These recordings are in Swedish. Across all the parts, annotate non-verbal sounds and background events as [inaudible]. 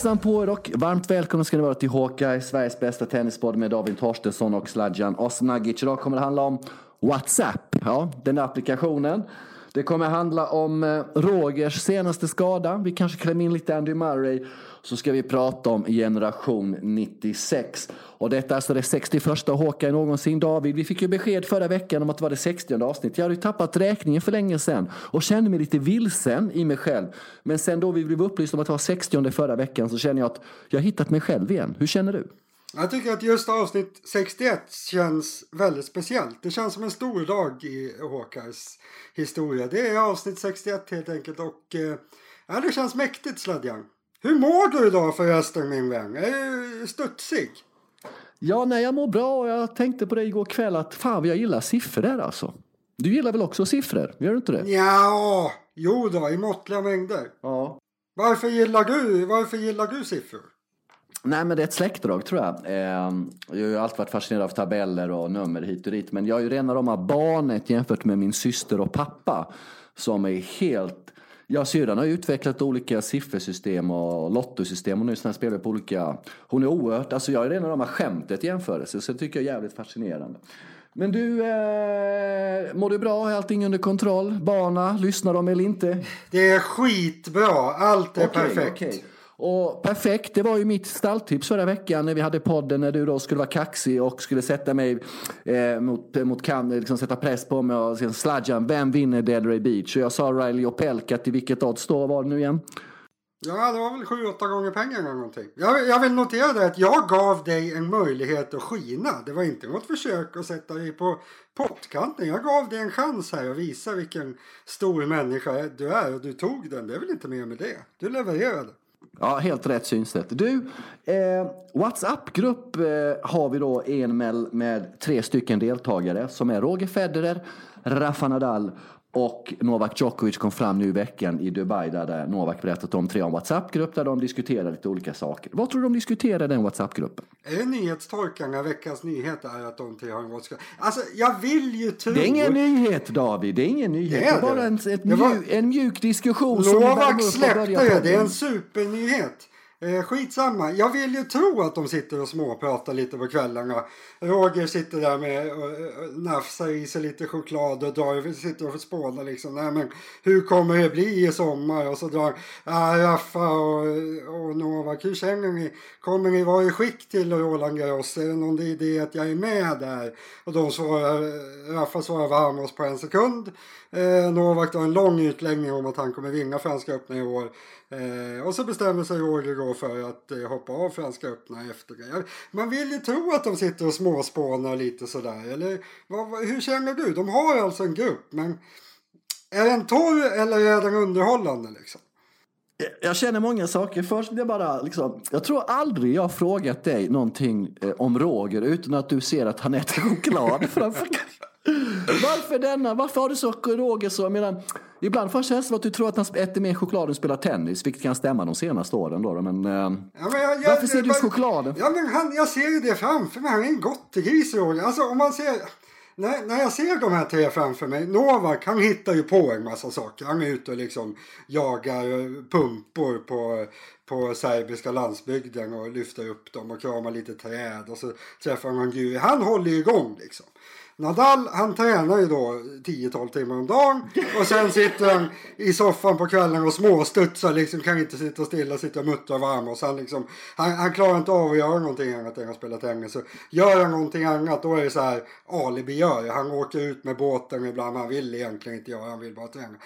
Hejsan på er och varmt välkomna ska ni vara till Hawkeye, Sveriges bästa tennispodd med David Torstensson och Sladjan Osnagic. Idag kommer det handla om WhatsApp, ja, den där applikationen. Det kommer handla om eh, Rogers senaste skada. Vi kanske klämmer in lite Andy Murray. Så ska vi prata om generation 96. Och detta är alltså det 61 Håkan någonsin. David, vi fick ju besked förra veckan om att det var det 60 avsnitt. Jag hade ju tappat räkningen för länge sedan och kände mig lite vilsen i mig själv. Men sen då vi blev upplysta om att det var 60 förra veckan så känner jag att jag har hittat mig själv igen. Hur känner du? Jag tycker att just avsnitt 61 känns väldigt speciellt. Det känns som en stor dag i Håkars historia. Det är avsnitt 61 helt enkelt och eh, ja, det känns mäktigt Sladjan. Hur mår du idag förresten min vän? Är du studsig? Ja, nej, jag mår bra och jag tänkte på det igår kväll att fan jag gillar siffror alltså. Du gillar väl också siffror? Gör du inte det? Ja, jo då, i måttliga mängder. Ja. Varför gillar du, varför gillar du siffror? Nej, men det är ett släktdrag tror jag. Eh, jag har ju alltid varit fascinerad av tabeller och nummer hit och dit. Men jag är ju rena rama barnet jämfört med min syster och pappa. Som är helt... Ja, syrran har utvecklat olika siffersystem och lottosystem. Hon är ju spelar på olika... Hon är oerhört... Alltså jag är rena rama skämtet i jämförelse. Så det tycker jag är jävligt fascinerande. Men du, eh, mår du bra? Är allting under kontroll? Barna, lyssnar de eller inte? Det är skitbra. Allt är Okej, perfekt. okej. Och perfekt, det var ju mitt stalltips förra veckan när vi hade podden när du då skulle vara kaxig och skulle sätta mig eh, mot, mot kan, liksom sätta press på mig och sen Sladjan, vem vinner Delray Beach? Och jag sa Riley och Pelka till vilket odds då var det nu igen? Ja, det var väl sju, åtta gånger pengarna eller någonting. Jag, jag vill notera det att jag gav dig en möjlighet att skina. Det var inte något försök att sätta dig på pottkanten. Jag gav dig en chans här att visa vilken stor människa du är och du tog den. Det är väl inte mer med det. Du levererade. Ja, helt rätt synsätt. Du, eh, WhatsApp-grupp eh, har vi då en med, med tre stycken deltagare som är Roger Federer, Rafa Nadal och Novak Djokovic kom fram nu i veckan i Dubai där, Novak berättat om tre om WhatsApp-grupp där de diskuterar lite olika saker. Vad tror du de diskuterar i den WhatsApp-gruppen? Är det nyhetstorkan när veckans nyhet är att de tre har en vodka? Alltså, jag vill ju tro... Det är ingen nyhet David, det är ingen nyhet. Det är Det är bara det. en, Det var- mjuk, en mjuk diskussion Novak släppte det. Det är en supernyhet. Eh, skitsamma. Jag vill ju tro att de sitter och småpratar lite på kvällarna. Roger sitter där med och, och nafsar i sig lite choklad och drar, sitter och spånar liksom. Nej, men hur kommer det bli i sommar? Och så drar ah, Raffa och, och Novak. Hur känner ni? Kommer ni vara i skick till Roland Garros? Är det någon idé att jag är med där? Och de svarar, Raffa svarar varmast på en sekund. Eh, Novak har en lång utläggning om att han kommer vinna Franska öppna i år. Eh, och så bestämmer sig Roger då för att eh, hoppa av Franska öppna efter det. Man vill ju tro att de sitter och småspånar lite sådär. Eller vad, hur känner du? De har alltså en grupp men är den torr eller är den underhållande liksom? Jag känner många saker. Först vill jag bara liksom, jag tror aldrig jag har frågat dig någonting eh, om Roger utan att du ser att han äter choklad framför varför denna? Varför har du så Roger så? Jag menar, ibland får jag känslan att du tror att han äter mer choklad än spelar tennis, vilket kan stämma de senaste åren då. Men, eh, Ja, men jag, jag, varför ser du jag- chokladen? Ja, men han, jag ser ju det framför mig. Han är en gottegris Roger. Alltså om man ser... När, när jag ser de här tre framför mig. Novak han hittar ju på en massa saker. Han är ute och liksom jagar eh, pumpor på, på serbiska landsbygden och lyfter upp dem och kramar lite träd. Och så träffar han en gud. Han håller ju igång liksom. Nadal han tränar ju då 10-12 timmar om dagen och sen sitter han i soffan på kvällen och småstudsar liksom kan inte sitta stilla, sitta och muttra och varma och sen liksom han, han klarar inte av att göra någonting annat än att spela tennis. Så gör han någonting annat då är det så här alibi gör. Han åker ut med båten ibland, han vill egentligen inte göra, han vill bara träna.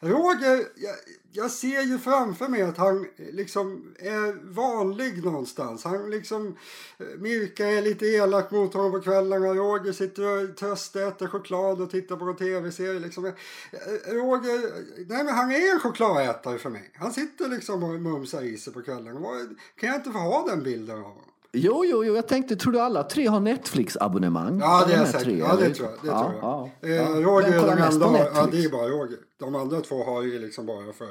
Roger, jag, jag ser ju framför mig att han eh, liksom är vanlig någonstans. Han liksom, eh, Mirka är lite elak mot honom på kvällarna. Roger sitter och tröstäter choklad och tittar på en tv-serie. Liksom. Eh, Roger, nej men han är en chokladätare för mig. Han sitter liksom och mumsar i sig på kvällarna. Kan jag inte få ha den bilden av honom? Jo, jo, jo, jag tänkte, tror du alla tre har Netflix-abonnemang? Ja, det De är här säkert. tre, Ja, det tror jag. Det Ja, tror jag. ja, Eh, ja. Roger är den enda. Ja, det är bara Roger. De andra två har ju liksom bara för,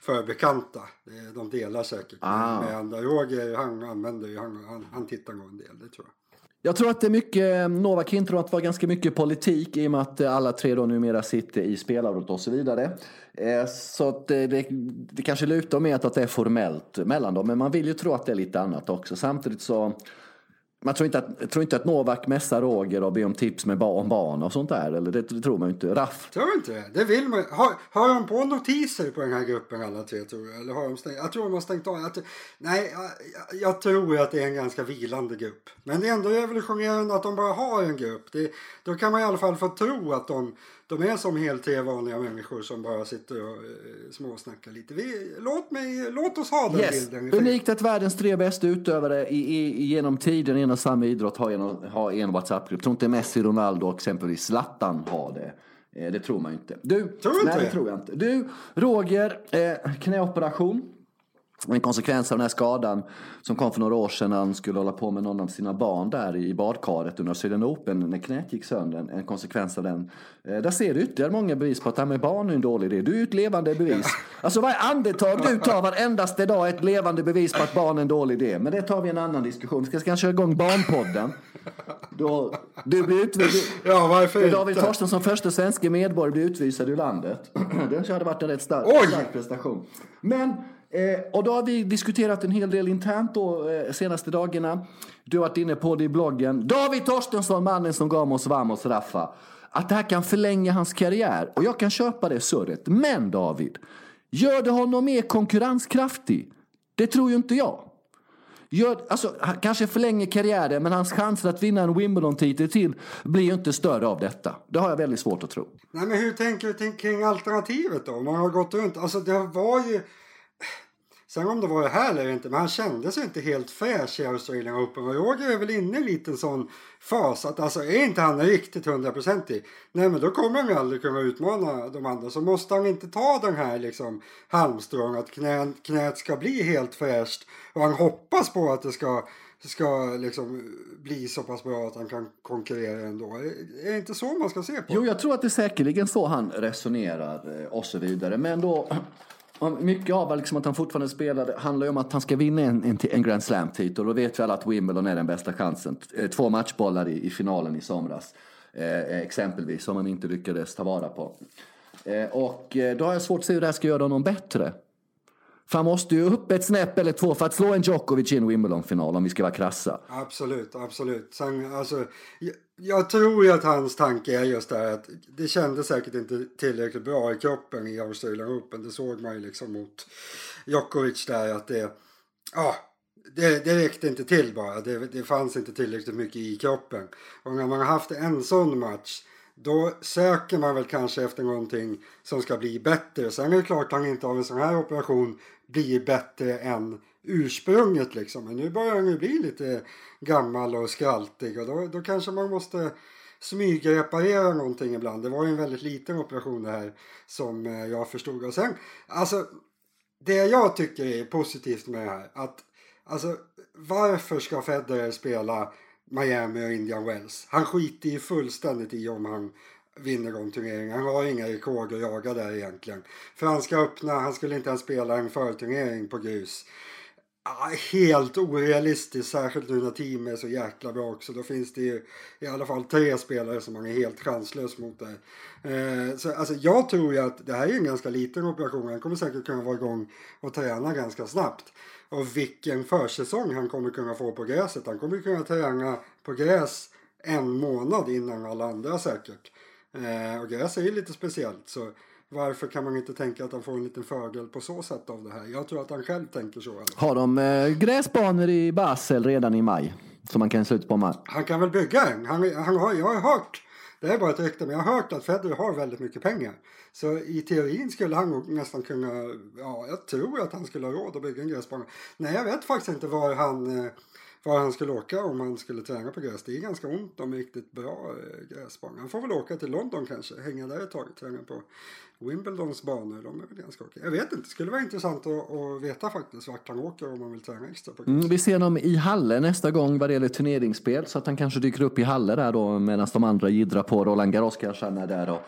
för bekanta. Är- De delar säkert Ah. med andra. Roger, han använder ju, han, han, han tittar nog en del, det tror jag. Jag tror att det är mycket, Novak tror att det var ganska mycket politik i och med att alla tre då numera sitter i spelarrådet och så vidare. Eh, så att eh, det, det kanske lutar mer att det är formellt mellan dem, men man vill ju tro att det är lite annat också. Samtidigt så man tror inte att, tror inte att Novak mässar Roger och ber om tips med barn, barn och sånt där. Eller det, det tror man ju inte. Raff? Tror inte det. Det vill man Har, har de på notiser på den här gruppen alla tre tror jag? Eller har de stängt? Jag tror de har stängt av. Jag, nej, jag, jag, tror att det är en ganska vilande grupp. Men det är ändå revolutionerande att de bara har en grupp. Det, då kan man i alla fall få tro att de de är som helt tre vanliga människor som bara sitter och eh, småsnackar lite. Vi, låt, mig, låt oss ha den yes. bilden. Unikt att världens tre bästa utövare i, i, genom tiden i en och samma idrott har en, har en WhatsApp-grupp. Tror inte Messi, Ronaldo och exempelvis Zlatan har det. Eh, det tror man inte. Du, tror nej, inte det tror jag inte. Du, Roger, eh, knäoperation en konsekvens av den här skadan som kom för några år sedan när han skulle hålla på med någon av sina barn där i badkaret under Australian Open när knät gick sönder. En konsekvens av den. Eh, där ser du ytterligare många bevis på att det här med barn är en dålig idé. Du är ett levande bevis. Alltså varje andetag du tar varendaste dag är ett levande bevis på att barn är en dålig idé. Men det tar vi en annan diskussion. Vi ska kanske köra igång Barnpodden. Då, du blir utvisad. Ja, varför inte? David Torstensson, första svenska medborgare, blir utvisad ur landet. [clears throat] Det hade varit en rätt stark, stark prestation. Men Eh, och då har vi diskuterat en hel del internt då, eh, senaste dagarna. Du har varit inne på det i bloggen. David Torstensson, mannen som gav oss Vamos Raffa. Att det här kan förlänga hans karriär. Och jag kan köpa det surret. Men David, gör det honom mer konkurrenskraftig? Det tror ju inte jag. Gör, alltså, kanske förlänger karriären, men hans chanser att vinna en Wimbledon-titel till blir ju inte större av detta. Det har jag väldigt svårt att tro. Nej, men hur tänker du kring alternativet då? Man har gått runt, alltså det var ju Sen om det var det här eller inte, men han kände sig inte helt fräsch i Australian Open. Och Roger är väl inne i en liten sån fas att alltså är inte han riktigt hundraprocentig, nej men då kommer han ju aldrig kunna utmana de andra. Så måste han inte ta den här liksom halmstrån att knä, knät ska bli helt fräscht och han hoppas på att det ska ska liksom bli så pass bra att han kan konkurrera ändå. Är det inte så man ska se på Jo, jag tror att det är säkerligen så han resonerar eh, och så vidare. Men då mycket av liksom att han fortfarande spelar handlar ju om att han ska vinna en, en, en Grand Slam-titel. Då vet vi alla att Wimbledon är den bästa chansen. Eh, två matchbollar i, i finalen i somras. Eh, eh, exempelvis, som han inte lyckades ta vara på. Eh, och eh, då har jag svårt att se hur det här ska göra honom bättre. För han måste ju upp ett snäpp eller två för att slå en Djokovic i en Wimbledon-final om vi ska vara krassa. Absolut, absolut. Sen, alltså, jag, tror ju att hans tanke är just det här att det kändes säkert inte tillräckligt bra i kroppen i Australian Open. Det såg man ju liksom mot Djokovic där att det, ja, det, det räckte inte till bara. Det, det fanns inte tillräckligt mycket i kroppen. Och när man har haft en sån match då söker man väl kanske efter någonting som ska bli bättre. Sen är det klart att han inte av en sån här operation blir bättre än ursprunget liksom. Men nu börjar han ju bli lite gammal och skraltig och då, då kanske man måste smygreparera någonting ibland. Det var ju en väldigt liten operation det här som eh, jag förstod. Och sen, alltså det jag tycker är positivt med det här att alltså varför ska Federer spela Miami och Indian Wells? Han skiter ju fullständigt i om han vinner de turneringarna. Han har inga rekord att jaga där egentligen. Franska öppna, han skulle inte ens spela en förturnering på grus helt orealistiskt, särskilt nu när teamet är så jäkla bra också. Då finns det ju i alla fall tre spelare som man är helt chanslös mot där. Eh, så alltså, jag tror ju att det här är en ganska liten operation. Han kommer säkert kunna vara igång och träna ganska snabbt. Och vilken försäsong han kommer kunna få på gräset. Han kommer kunna träna på gräs en månad innan alla andra säkert. Eh, och gräs är ju lite speciellt. Så varför kan man inte tänka att han får en liten fördel på så sätt av det här? Jag tror att han själv tänker så. Har de eh, gräsbanor i Basel redan i maj? Som man kan sluta på maj? Han kan väl bygga en. Han, han har, jag har hört, det är bara ett rykte, men jag har hört att Federer har väldigt mycket pengar. Så i teorin skulle han nog nästan kunna, ja jag tror att han skulle ha råd att bygga en gräsbana. Nej jag vet faktiskt inte var han eh, var han skulle åka om han skulle träna på gräs. Det är ganska ont om riktigt bra eh, gräsbana. Han får väl åka till London kanske, hänga där ett tag, träna på Wimbledons banor, de är väl ganska okej. Jag vet inte, det skulle vara intressant att, att veta faktiskt vart han åker om man vill träna extra på mm, Vi ser honom i Halle nästa gång vad det gäller turneringsspel så att han kanske dyker upp i Halle där då medan de andra jiddrar på. Roland Garros kanske han är där och,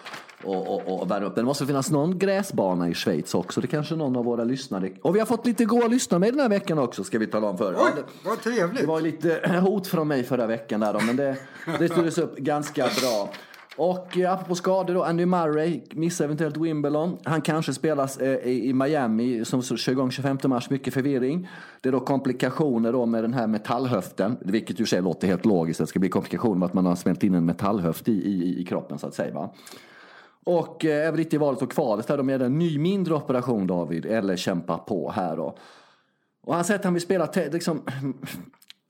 och, och, och värmer upp. Det måste finnas någon gräsbana i Schweiz också. Det kanske någon av våra lyssnare. Och vi har fått lite goa lyssnare med den här veckan också ska vi tala om för. Oj, ja, det, vad trevligt. Det var lite hot från mig förra veckan där då, men det, det styrdes upp ganska bra. Och eh, apropå skador då, Andy Murray missar eventuellt Wimbledon. Han kanske spelas eh, i, i, Miami som kör igång 25 mars, mycket förvirring. Det är då komplikationer då med den här metallhöften, vilket ju sig låter helt logiskt. Det ska bli komplikationer med att man har smält in en metallhöft i, i, i kroppen så att säga. Va? Och eh, även lite i valet och kvalet där, de gör en ny mindre operation David, eller kämpa på här då. Och han säger att han vill spela, liksom,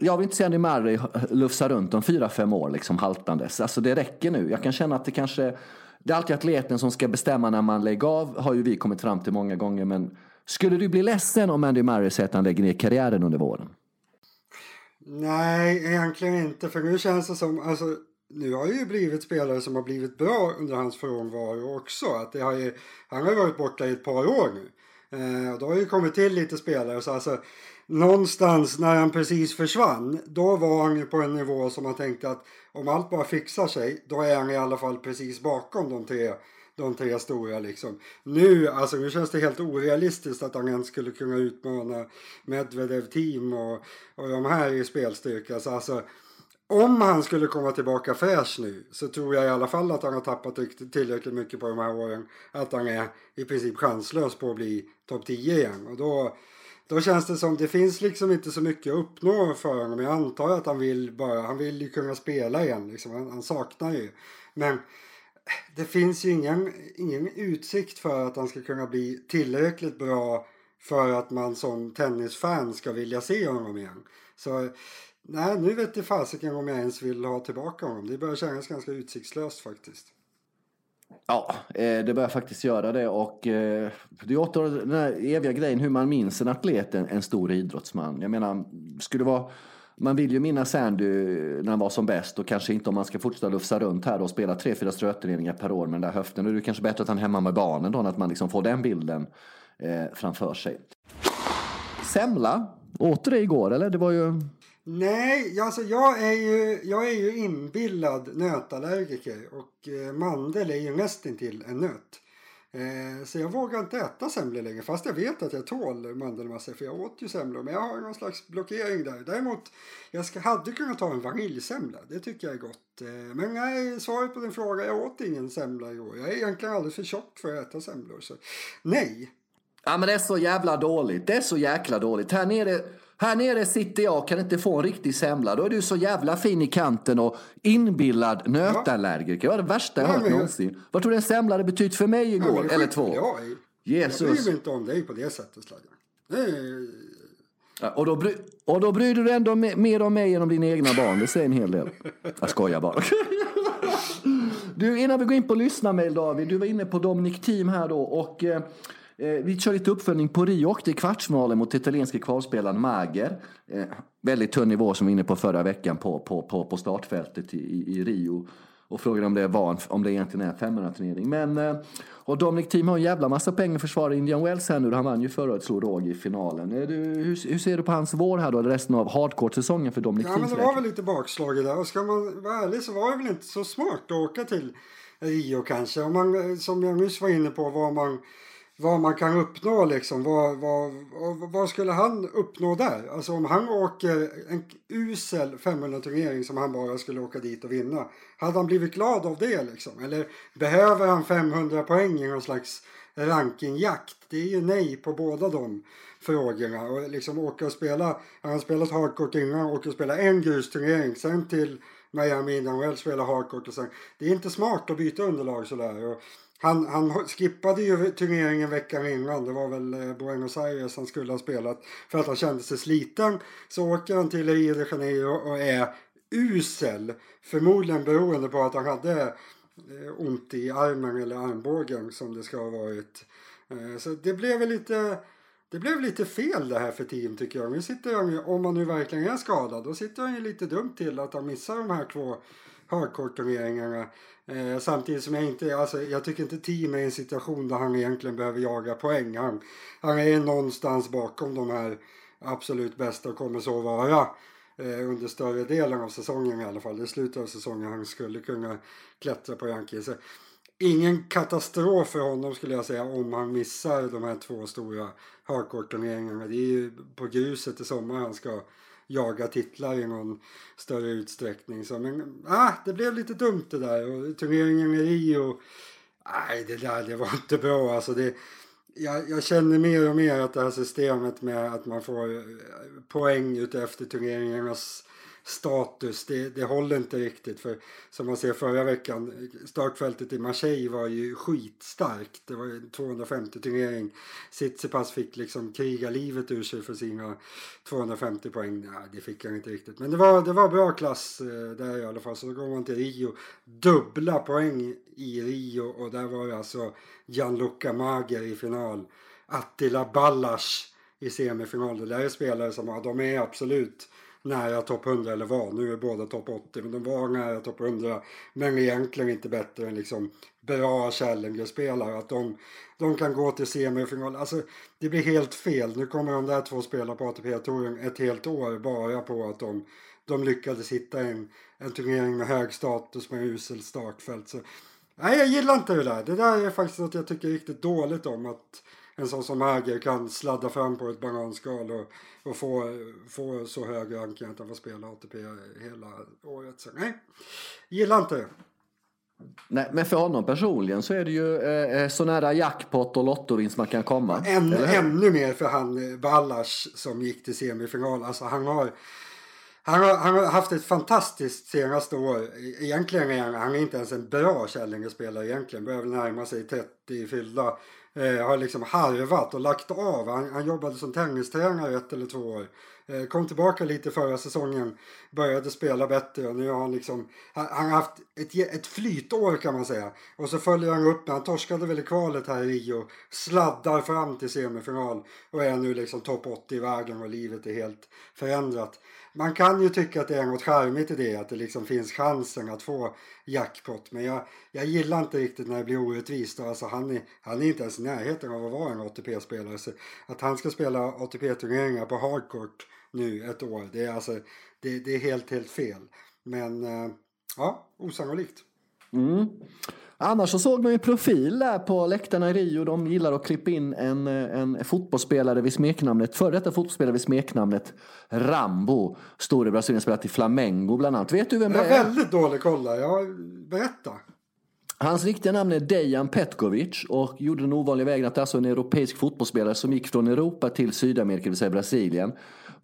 jag vill inte se Andy Murray lufsa runt om fyra, fem år liksom haltandes. Alltså det räcker nu. Jag kan känna att det kanske, det är alltid atleten som ska bestämma när man lägger av, har ju vi kommit fram till många gånger. Men skulle du bli ledsen om Andy Murray säger att han lägger ner karriären under våren? Nej, egentligen inte. För nu känns det som, alltså nu har ju blivit spelare som har blivit bra under hans frånvaro också. Att det har ju, han har ju varit borta i ett par år nu. Eh, då har ju kommit till lite spelare. Så alltså, någonstans när han precis försvann, då var han ju på en nivå som man tänkte att om allt bara fixar sig, då är han i alla fall precis bakom de tre, de tre stora liksom. Nu, alltså nu känns det helt orealistiskt att han ens skulle kunna utmana Medvedev team och, och de här i spelstyrka. Så alltså, om han skulle komma tillbaka fräsch nu så tror jag i alla fall att han har tappat tillräckligt mycket på de här åren. Att han är i princip chanslös på att bli topp 10 igen. Och då, då känns det som det finns liksom inte så mycket att uppnå för honom. Jag antar att han vill bara, han vill ju kunna spela igen liksom. Han, han saknar ju. Men det finns ju ingen, ingen utsikt för att han ska kunna bli tillräckligt bra för att man som tennisfan ska vilja se honom igen. Så nej, nu vet jag fasiken om jag ens vill ha tillbaka honom. Det börjar kännas ganska utsiktslöst faktiskt. Ja, eh, det börjar faktiskt göra det. Och eh, det åter den här eviga grejen hur man minns en atlet, en stor idrottsman. Jag menar, skulle vara... Man vill ju minnas Sandy när han var som bäst och kanske inte om man ska fortsätta lufsa runt här och spela tre, fyra strötreningar per år med den där höften. Då är det kanske bättre att han är hemma med barnen då, att man liksom får den bilden eh, framför sig. Semla, åter det igår eller? Det var ju... Nej, alltså jag är ju, jag är ju inbillad nötallergiker och eh, mandel är ju nästintill en nöt. Eh, så jag vågar inte äta semlor längre fast jag vet att jag tål mandelmassor för jag åt ju semlor men jag har någon slags blockering där. Däremot, jag ska, hade kunnat ta en vaniljsemla, det tycker jag är gott. Eh, men nej, svaret på din fråga, jag åt ingen semla i år. Jag är egentligen alldeles för tjock för att äta semlor så nej. Ja men det är så jävla dåligt, det är så jäkla dåligt. Här nere här nere sitter jag och kan inte få en riktig semla. Då är du så jävla fin i kanten och inbillad nötallergiker. Det var det värsta jag hört någonsin. Vad tror du en semla hade betytt för mig igår? Ja, Eller två? Jag, Jesus. jag bryr mig inte om dig på det sättet. Ja, och, då bry, och då bryr du dig ändå mer om mig än om dina egna barn. Det säger en hel del. Jag skojar bara. [laughs] Du, innan vi går in på lyssnarmail David. Du var inne på Dominic Team här då. Och, Eh, vi kör lite uppföljning på Rio. Åkte i kvartsfinalen mot italienske kvalspelaren Mager. Eh, väldigt tunn nivå som vi var inne på förra veckan på, på, på, på startfältet i, i, Rio. Och frågade om det, var, om det egentligen är en 500 turnering. Men, eh, och Dominic Thiem har en jävla massa pengar att försvara Indian Wells här nu. Han vann ju förra året, slog råg i finalen. Du, hur, hur, ser du på hans vår här då, resten av hardcourt-säsongen för Dominic Ja, men det var väl lite bakslag där. Och ska man vara ärlig så var det väl inte så smart att åka till Rio kanske. Om man, som jag nyss var inne på, var man vad man kan uppnå liksom. Vad, vad, vad skulle han uppnå där? Alltså om han åker en usel 500-turnering som han bara skulle åka dit och vinna. Hade han blivit glad av det liksom? Eller behöver han 500 poäng i någon slags rankingjakt? Det är ju nej på båda de frågorna. Och liksom åka och spela, han har spelat hardcourt innan, åka och spela en grusturnering, sen till Miami innan och spela hardcourt och sen. Det är inte smart att byta underlag sådär. Och han, han skippade ju turneringen veckan innan. Det var väl eh, Buenos Aires han skulle ha spelat. För att han kände sig sliten. Så åker han till Rio de Janeiro och är usel. Förmodligen beroende på att han hade eh, ont i armen eller armbågen som det ska ha varit. Eh, så det blev lite... Det blev lite fel det här för team tycker jag. Nu sitter han, om han nu verkligen är skadad, då sitter han ju lite dumt till att han missar de här två hardcore-turneringarna. Eh, samtidigt som jag inte, alltså jag tycker inte team är i en situation där han egentligen behöver jaga poäng. Han, han är någonstans bakom de här absolut bästa och kommer så vara eh, under större delen av säsongen i alla fall. Det är slutet av säsongen han skulle kunna klättra på rankingen. Ingen katastrof för honom skulle jag säga om han missar de här två stora hardcore-turneringarna. Det är ju på gruset i sommar han ska jaga titlar i någon större utsträckning. Så, men ah, det blev lite dumt det där. Och turneringen i Rio, nej det där det var [laughs] inte bra. Alltså det, jag, jag känner mer och mer att det här systemet med att man får eh, poäng utefter turneringarnas status, det, det håller inte riktigt. För som man ser förra veckan, startfältet i Marseille var ju skitstarkt. Det var en 250 turnering. Tsitsipas fick liksom kriga livet ur sig för sina 250 poäng. Nej, det fick han inte riktigt. Men det var, det var bra klass eh, där i alla fall. Så då går man till Rio. Dubbla poäng i Rio och där var det alltså Gianluca Mager i final. Attila Ballas i semifinal. Det där är spelare som ja, de är absolut nära topp 100 eller var. Nu är båda topp 80 men de var nära topp 100. Men egentligen inte bättre än liksom bra Challenger-spelare. Att de, de kan gå till semifinal. Alltså det blir helt fel. Nu kommer de där två spela på ATP-touren ett helt år bara på att de, de lyckades hitta en, en turnering med hög status med usel startfält. Så, nej, jag gillar inte det där. Det där är faktiskt något jag tycker riktigt dåligt om. Att en sån som Äger kan sladda fram på ett bananskal och, och få, få så hög ranking att han får spela ATP hela året. Så nej, gillar inte det. Nej, men för honom personligen så är det ju eh, eh så nära jackpot och lottovinst man kan komma. Än, ännu mer för han Ballas eh, som gick till semifinal. Alltså han har, han har, han har haft ett fantastiskt senaste år. Egentligen är han, han är inte ens en bra Källinge-spelare egentligen. Börjar väl närma sig 30 fyllda. Eh, har liksom harvat och lagt av. Han, han jobbade som tennistränare ett eller två år. Eh, kom tillbaka lite förra säsongen. Började spela bättre och nu har han liksom... Han, han har haft ett, ett flytår kan man säga. Och så följer han upp, han torskade väl i kvalet här i Rio. Sladdar fram till semifinal. Och är nu liksom topp 80 i vägen och livet är helt förändrat man kan ju tycka att det är något charmigt i det, att det liksom finns chansen att få jackpot. Men jag, jag gillar inte riktigt när det blir orättvist. Alltså han, är, han är inte ens i närheten av att vara en ATP-spelare. Så att han ska spela ATP-turneringar på hardcourt nu ett år, det är, alltså, det, det är helt, helt fel. Men eh, ja, osannolikt. Mm. Annars så såg man ju profil där på läktarna i Rio. De gillar att klippa in en, en fotbollsspelare vid smeknamnet, före detta fotbollsspelare vid smeknamnet Rambo. Stor i Brasilien, spelat i Flamengo bland annat. Vet du vem det är? Jag har väldigt dålig koll där. Ja, berätta. Hans riktiga namn är Dejan Petkovic och gjorde den ovanliga vägen att det är alltså en europeisk fotbollsspelare som gick från Europa till Sydamerika, det vill säga Brasilien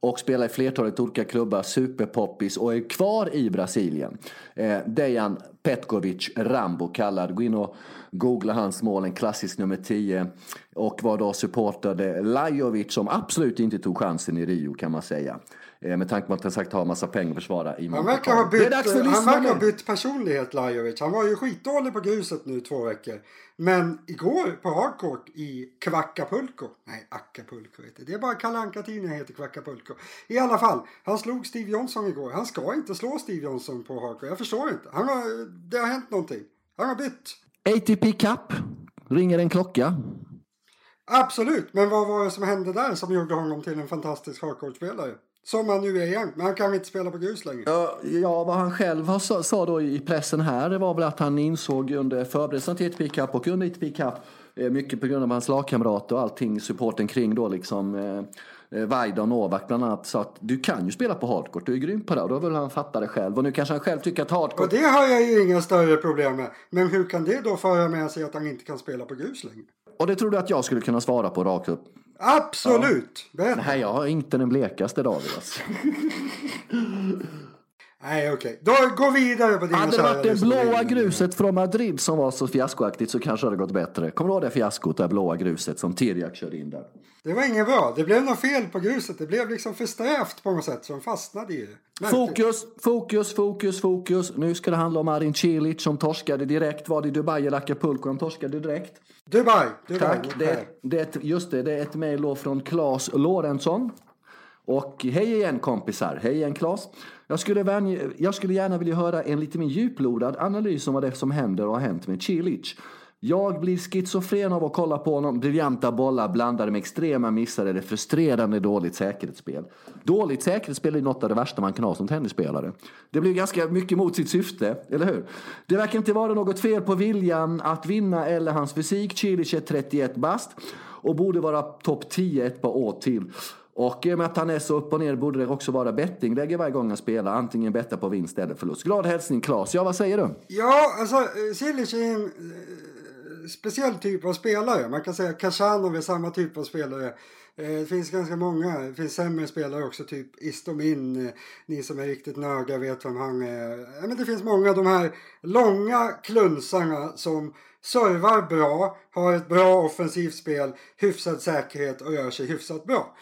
och spelar i flertalet olika klubbar, superpoppis och är kvar i Brasilien. Eh, Dejan Petkovic Rambo kallad. Gå in och googla hans mål, en klassisk nummer 10. Och var då supportade Lajovic som absolut inte tog chansen i Rio kan man säga. Eh, med tanke på att han sagt ha massa pengar att försvara i Han verkar ha bytt, han verkar ha bytt personlighet Lajovic. Han var ju skitdålig på gruset nu två veckor. Men igår på hardcourt i Kvacapulco. Nej, Acapulco heter det. Det är bara Kalle Anka-tidningen heter Kvacapulco. I alla fall, han slog Steve Johnson igår. Han ska inte slå Steve Johnson på hardcourt. Jag förstår inte. Han har, det har hänt någonting. Han har bytt. ATP Cup. Ringer en klocka. Absolut, men vad var det som hände där som gjorde honom till en fantastisk hardcourt-spelare? Som han nu är igen, men han kan inte spela på grus längre. Ja, ja vad han själv sa, sa då i pressen här det var väl att han insåg under förberedelserna till ATP Cup och under ATP Cup eh, mycket på grund av hans lagkamrater och allting, supporten kring då liksom eh, eh Vaida och Novak bland annat sa att du kan ju spela på hardcourt, du är grym på det. Och då vill han fatta det själv. Och nu kanske han själv tycker att hardcourt... Och det har jag ju inga större problem med. Men hur kan det då föra med sig att han inte kan spela på grus längre? Och det tror du att jag skulle kunna svara på rakt upp? Absolut! Ja. Nej, jag har inte den blekaste David. Alltså. [laughs] Nej, okej. Okay. Då går vi vidare på din Hade det varit det blåa gruset från Madrid som var så fiaskoaktigt så kanske det hade gått bättre. Kommer du ihåg det fiaskot, det blåa gruset som Tirjak körde in där? Det var inget bra. Det blev något fel på gruset. Det blev liksom för strävt på något sätt så de fastnade i det. Fokus, fokus, fokus, fokus. Nu ska det handla om Arin Cilic som torskade direkt. Var det Dubai eller Acapulco? Han torskade direkt. Dubai. Dubai. Tack. Det, det, just det, det är ett mejl från Claes Lorentzon. Och hej igen kompisar, hej igen Klas. Jag skulle, vänja, jag skulle gärna vilja höra en lite mer djuplodad analys om vad det är som händer och har hänt med Cilic. Jag blir schizofren av att kolla på honom. Briljanta bollar blandade med extrema missar eller frustrerande dåligt säkerhetsspel. Dåligt säkerhetsspel är något av det värsta man kan ha som tennisspelare. Det blir ganska mycket mot sitt syfte, eller hur? Det verkar inte vara något fel på viljan att vinna eller hans fysik. Cilic är 31 bast och borde vara topp 10 ett par år till. Och i och med att han är så upp och ner borde det också vara bettingläge varje gång han spelar. Antingen betta på vinst eller förlust. Glad hälsning Claes. Ja, vad säger du? Ja, alltså eh, Cilic är en eh, speciell typ av spelare. Man kan säga att Kashanov är samma typ av spelare. Eh, det finns ganska många, det finns sämre spelare också, typ Istomin. Ni som är riktigt nördiga vet vem han är. Men det finns många av de här långa klunsarna som servar bra, har ett bra offensivt spel, hyfsad säkerhet och rör sig hyfsat bra.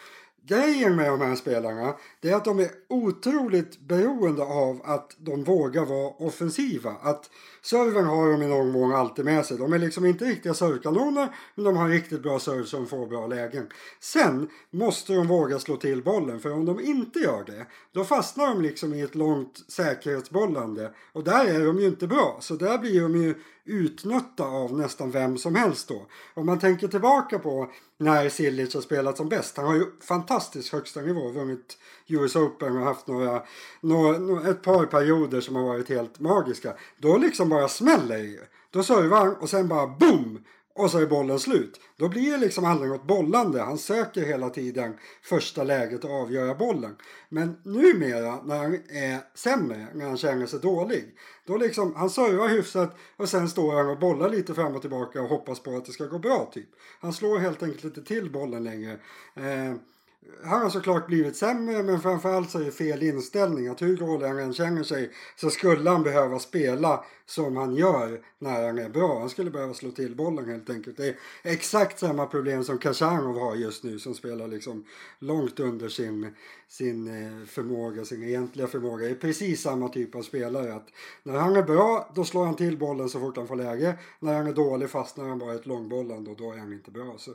Grejen med de här spelarna det är att de är otroligt beroende av att de vågar vara offensiva. Att servern har de i någon mån alltid med sig. De är liksom inte riktiga servkanoner men de har riktigt bra serve som får bra lägen. Sen måste de våga slå till bollen för om de inte gör det då fastnar de liksom i ett långt säkerhetsbollande och där är de ju inte bra. Så där blir de ju utnötta av nästan vem som helst då. Om man tänker tillbaka på när Silic har spelat som bäst. Han har ju fantastiskt högsta nivå, vunnit US Open och haft några, några, ett par perioder som har varit helt magiska. Då liksom bara smäller ju. Då servar han och sen bara boom! och så är bollen slut. Då blir det liksom aldrig något bollande. Han söker hela tiden första läget att avgöra bollen. Men numera när han är sämre, när han känner sig dålig. Då liksom, han servar hyfsat och sen står han och bollar lite fram och tillbaka och hoppas på att det ska gå bra typ. Han slår helt enkelt inte till bollen längre. Eh, han har såklart blivit sämre men framförallt så är det fel inställning. Att hur dålig han än känner sig så skulle han behöva spela som han gör när han är bra. Han skulle behöva slå till bollen helt enkelt. Det är exakt samma problem som Kashanov har just nu som spelar liksom långt under sin, sin eh, förmåga, sin egentliga förmåga. Det är precis samma typ av spelare. Att när han är bra då slår han till bollen så fort han får läge. När han är dålig fastnar han bara i ett långbollande och då är han inte bra. Så,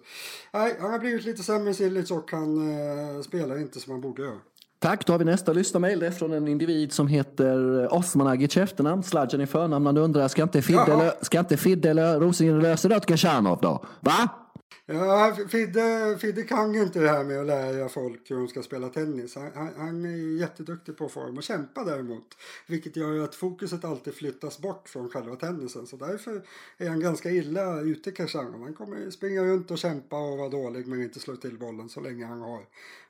nej, han har blivit lite sämre Silic och han eh, spelar inte som han borde göra. Tack, då har vi nästa lyssnarmail. Det är från en individ som heter Osmanagic i efternamn, Sladjan i förnamn. Man undrar, ska inte Fidde, ska inte Fidde eller Rosengren lösa det åt Kashanov då? Va? Ja, Fidde, Fidde kan ju inte det här med att lära folk hur de ska spela tennis. Han, han, han är ju jätteduktig på form och kämpa däremot. Vilket gör att fokuset alltid flyttas bort från själva tennisen. Så därför är han ganska illa ute Kashanov. Han kommer springa runt och kämpa och vara dålig men inte slå till bollen så länge han har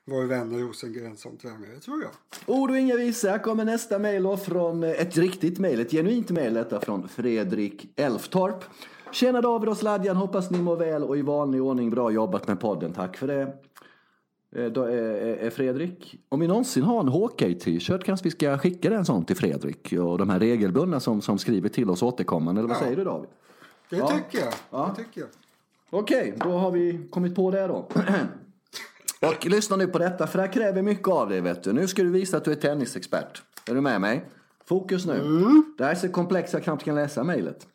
vår vän Rosengren som tränare, tror jag. Ord och inga visa Här kommer nästa mejl från ett riktigt mejl, ett genuint mejl detta från Fredrik Elftorp. Tjena David och Sladjan, hoppas ni mår väl och i vanlig ordning bra jobbat med podden. Tack för det. Eh, då är, Fredrik, om vi någonsin har en Hawkeye-t-shirt kanske vi ska skicka en sån till Fredrik och de här regelbundna som, som skriver till oss återkommande. Eller vad ja. säger du David? Det ja. tycker jag. Ja. Det tycker jag. Okej, då har vi kommit på det då. [clears throat] och lyssna nu på detta för det här kräver mycket av dig vet du. Nu ska du visa att du är tennisexpert. Är du med mig? Fokus nu. Mm. Det här är så komplext jag knappt kan läsa mejlet.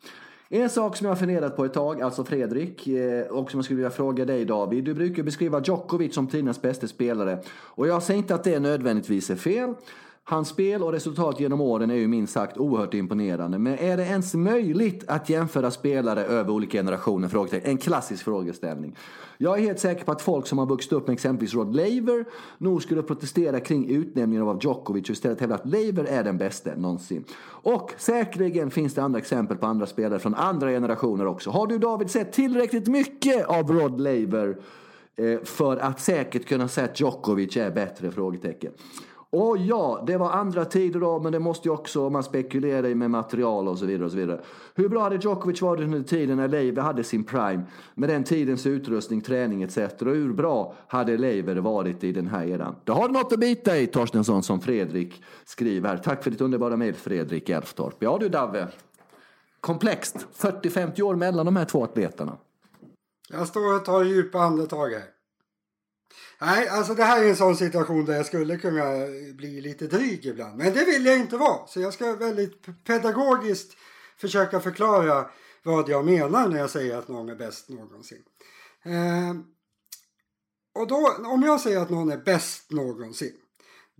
En sak som jag har funderat på ett tag, alltså Fredrik, eh, och som jag skulle vilja fråga dig David. Du brukar beskriva Djokovic som tidernas bästa spelare. Och jag säger inte att det nödvändigtvis är fel. Hans spel och resultat genom åren är ju minst sagt oerhört imponerande. Men är det ens möjligt att jämföra spelare över olika generationer? En klassisk frågeställning. Jag är helt säker på att folk som har vuxit upp med exempelvis Rod Laver nog skulle protestera kring utnämningen av Djokovic och istället hävda att Laver är den bästa någonsin. Och säkerligen finns det andra exempel på andra spelare från andra generationer också. Har du David sett tillräckligt mycket av Rod Laver eh, för att säkert kunna säga att Djokovic är bättre? Frågetecken. Och ja, det var andra tider då, men det måste ju också, man spekulerar i med material och så vidare. och så vidare. Hur bra hade Djokovic varit under tiden när Leiber hade sin prime? Med den tidens utrustning, träning etc. Och hur bra hade Leiber varit i den här eran? Det har du något att bita i, Torstensson, som Fredrik skriver. Tack för ditt underbara mejl, Fredrik Elftorp. Ja du, Davve. Komplext. 40-50 år mellan de här två atleterna. Jag står och tar djupa andetag här. Nej, alltså det här är en sån situation där jag skulle kunna bli lite dryg ibland. Men det vill jag inte vara. Så jag ska väldigt pedagogiskt försöka förklara vad jag menar när jag säger att någon är bäst någonsin. Eh, och då, om jag säger att någon är bäst någonsin.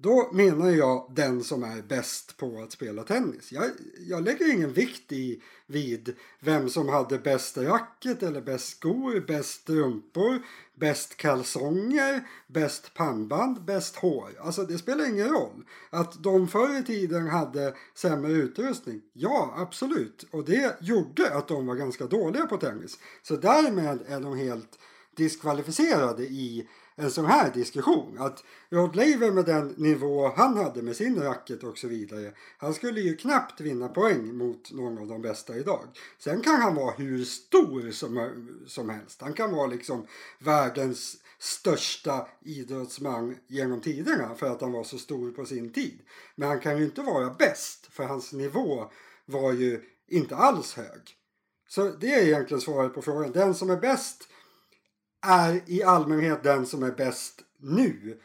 Då menar jag den som är bäst på att spela tennis. Jag, jag lägger ingen vikt i vid vem som hade bäst racket eller bäst skor, bäst strumpor, bäst kalsonger, bäst pannband, bäst hår. Alltså det spelar ingen roll. Att de förr i tiden hade sämre utrustning, ja absolut. Och det gjorde att de var ganska dåliga på tennis. Så därmed är de helt diskvalificerade i en sån här diskussion. Att Rod Laver med den nivå han hade med sin racket och så vidare. Han skulle ju knappt vinna poäng mot någon av de bästa idag. Sen kan han vara hur stor som, som helst. Han kan vara liksom världens största idrottsman genom tiderna för att han var så stor på sin tid. Men han kan ju inte vara bäst för hans nivå var ju inte alls hög. Så det är egentligen svaret på frågan. Den som är bäst är i allmänhet den som är bäst nu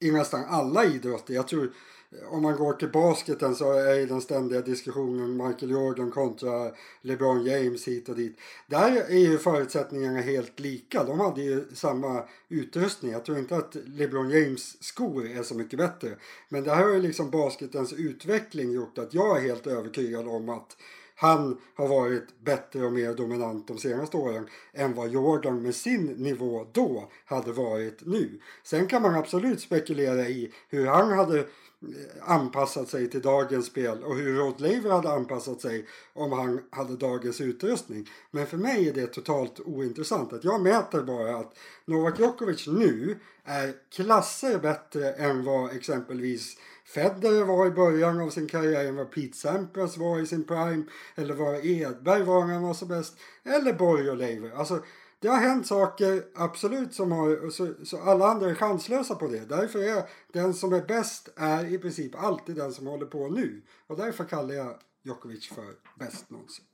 i nästan alla idrotter. Jag tror eh, om man går till basketen så är den ständiga diskussionen Michael Jordan kontra LeBron James hit och dit. Där är ju förutsättningarna helt lika. De hade ju samma utrustning. Jag tror inte att LeBron James skor är så mycket bättre. Men det här har ju liksom basketens utveckling gjort att jag är helt övertygad om att han har varit bättre och mer dominant de senaste åren än vad Jordan med sin nivå då hade varit nu. Sen kan man absolut spekulera i hur han hade Eh, anpassat sig till dagens spel och hur Rod Laver hade anpassat sig om han hade dagens utrustning. Men för mig är det totalt ointressant. Att jag mäter bara att Novak Djokovic nu är klasser bättre än vad exempelvis Federer var i början av sin karriär än vad Pete Sampras var i sin prime. Eller vad Edberg var när han var som bäst. Eller Borg och Leiver. Alltså, det har hänt saker, absolut, som har, så, så, alla andra är chanslösa på det. Därför är den som är bäst är i princip alltid den som håller på nu. Och därför kallar jag Djokovic för bäst någonsin.